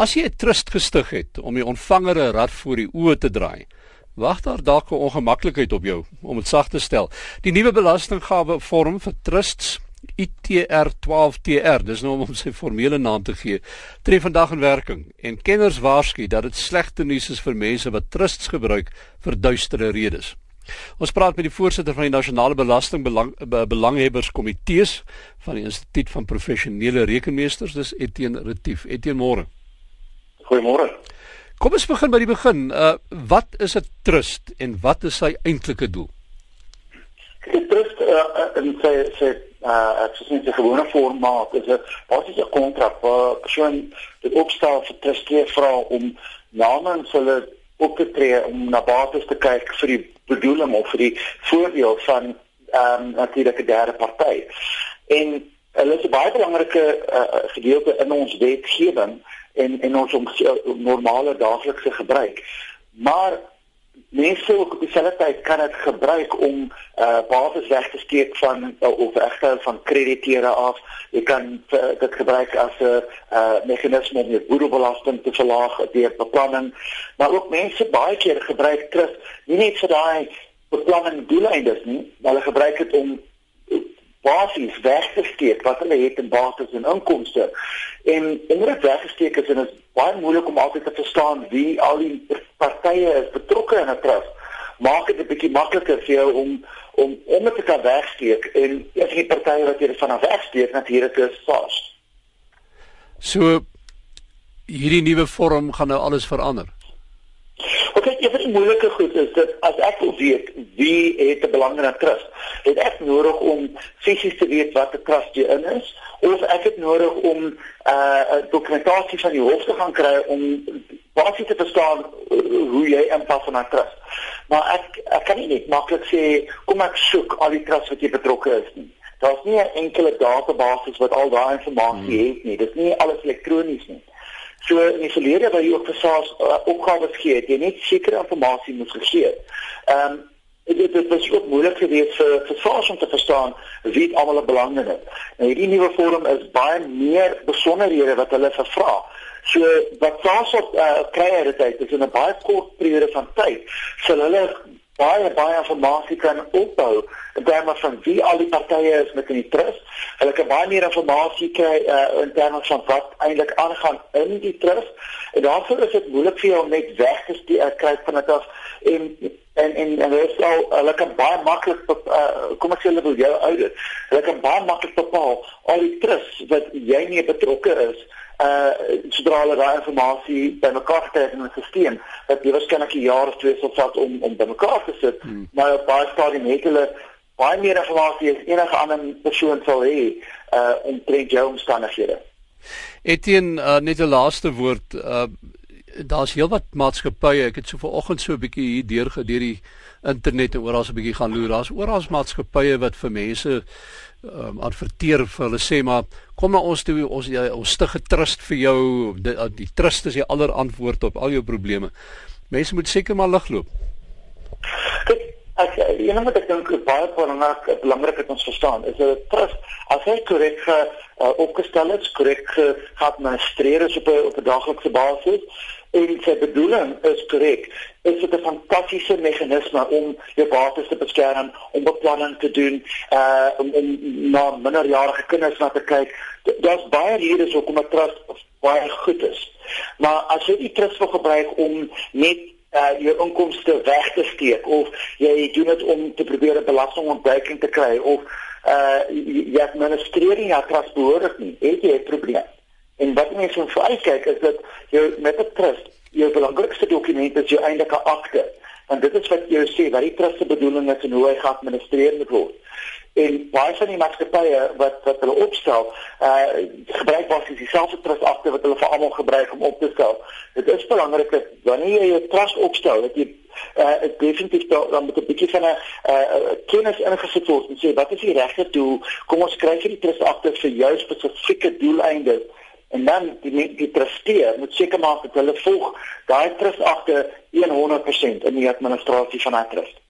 As jy 'n trust gestig het om die ontvanger 'n rad voor die oë te draai, wag daar dalk 'n ongemaklikheid op jou om dit sag te stel. Die nuwe belastinggawe vorm vir trusts ITR 12TR, dis nou om sy formele naam te gee, tree vandag in werking en kenners waarsku dat dit slegte nuus is vir mense wat trusts gebruik vir duistere redes. Ons praat met die voorsitter van die Nasionale Belasting Belang, Belanghebberskomitees van die Instituut van Professionele Rekenmeesters, dis Etienne Retief. Etienne môre. Goeiemôre. Kom ons begin by die begin. Uh wat is 'n trust en wat is sy eintlike doel? 'n Trust uh, in sy sy uh ek sê dit gewone formaat is 'n basiese kontrak waar 'n persoon dit opstel vir trustee vra om namens hulle op te tree om na bates te kyk vir die bedoeling of vir die voordeel van ehm um, natuurlik 'n derde party. En hulle is 'n baie belangrike uh, gedeelte in ons wetgewing en en ons om, normale daaglikse gebruik. Maar mense ook op dieselfde tyd kan dit gebruik om uh bates weg te steek van uh, of regte van krediteure af. Jy kan uh, dit gebruik as 'n uh meganisme om jou boedelbelasting te verlaag deur beplanning. Maar ook mense baie keer gebruik terug nie net vir daai beplanning doeleindes nie, maar hulle gebruik dit om basies weg te steek wat hulle het in bates en inkomste. En omdat dit weggesteek is en dit is baie moeilik om altyd te verstaan wie al die partye is betrokke in 'n trust, maak dit 'n bietjie makliker vir jou om om om dit te kan wegsteek en as jy partye wat jy van af wegsteek natuurlik is vas. So hierdie nuwe vorm gaan nou alles verander. Jy weet die moeilike goed is dat as ek wil weet wie het 'n belang in 'n trust, het ek nodig om fisies te weet wat 'n trust jy in is of ek het nodig om 'n uh, dokumentasie van die hof te gaan kry om basies te verstaan uh, hoe jy inpas in 'n trust. Maar ek ek kan nie net maklik sê kom ek soek al die trusts wat jy betrokke is nie. Daar's nie 'n enkele database wat al daai inligting hmm. het nie. Dit is nie alles elektronies nie. So in die verlede waar jy ook vir SARS uh, opgawes gee, het jy net sekere inligting moes gegee. Ehm um, dit dit was ook moeilik geweest vir vir SARS om te verstaan wie almal belang in het. Nou hierdie nuwe vorm is baie meer besonderhede wat hulle vervra. So wat SARS op uh, kry uit dit is in 'n baie kort periode van tyd sal hulle baie baie inligting kan opbou in terme van wie al die partye is met in die trust. Hulle kan baie meer inligting kry uh, in terme van wat eintlik aangaan in die trust. En daarvoor is dit moeilik vir jou om net weg te steek uh, kry van dit af en en en en hulle sal hulle kan baie maklik uh, kom ek sê hulle wil jou audit. Hulle kan baie maklik bepaal al die trust wat jy nie betrokke is uh sodra hulle daai inligting bymekaar het in 'n stelsel wat jy waarskynlik 'n jaar of twee sal vat om om bymekaar te sit hmm. maar op baie stadium het hulle baie meer inligting as enige ander persoon sal hê uh om te jou omstandighede. Etienne uh, net 'n laaste woord uh daar's heelwat maatskappye ek het so vanoggend so 'n bietjie hier deur gedeur die internet en oral so 'n bietjie gaan loer daar's oral maatskappye wat vir mense um, adverteer vir hulle sê maar kom na ons toe ons ons stig getrust vir jou die, die trust is die aller antwoord op al jou probleme. Mense moet seker maar lig loop. Kyk, ek jy nou moet ek dink baie belangrik belangrik het ons verstaan is 'n trust as hy korrek uh, opgestel is, korrek geadministreer is op 'n op 'n daaglikse basis en sy bedoeling is korrek. Dit is 'n fantastiese meganisme om jou bates te beskerm, om beplanning te doen, uh om, om na minderjarige kinders na te kyk. Daar's baie redes hoekom 'n trust baie goed is. Maar as jy die trust wil gebruik om net uh jou inkomste weg te steek of jy doen dit om te probeer 'n belastingontduiking te kry of uh jy administreer nie jou trust behoorlik nie, het jy 'n probleem. En wat mense moet uitkyk is dat jou met 'n trust, jou belangrikste dokument is jou eintlike akte. Want dit is wat jy sê wat die trust se bedoeling is en hoe hy geadministreer word. En baie van die maatskappye wat wat hulle opstel, uh gebruik basies dieselfde trust akte wat hulle vir almal gebruik om op te stel. Dit is belangrik dat wanneer jy 'n trust opstel, dat jy uh definitief dan met 'n bietjie van 'n uh kennis ingesit word en sê wat is die regte doel? Kom ons skryf hierdie trust akte vir jou spesifieke doeleindes en dan die die trustee moet seker maak dat hulle volg daai trust agter 100% in die administrasie van daai trust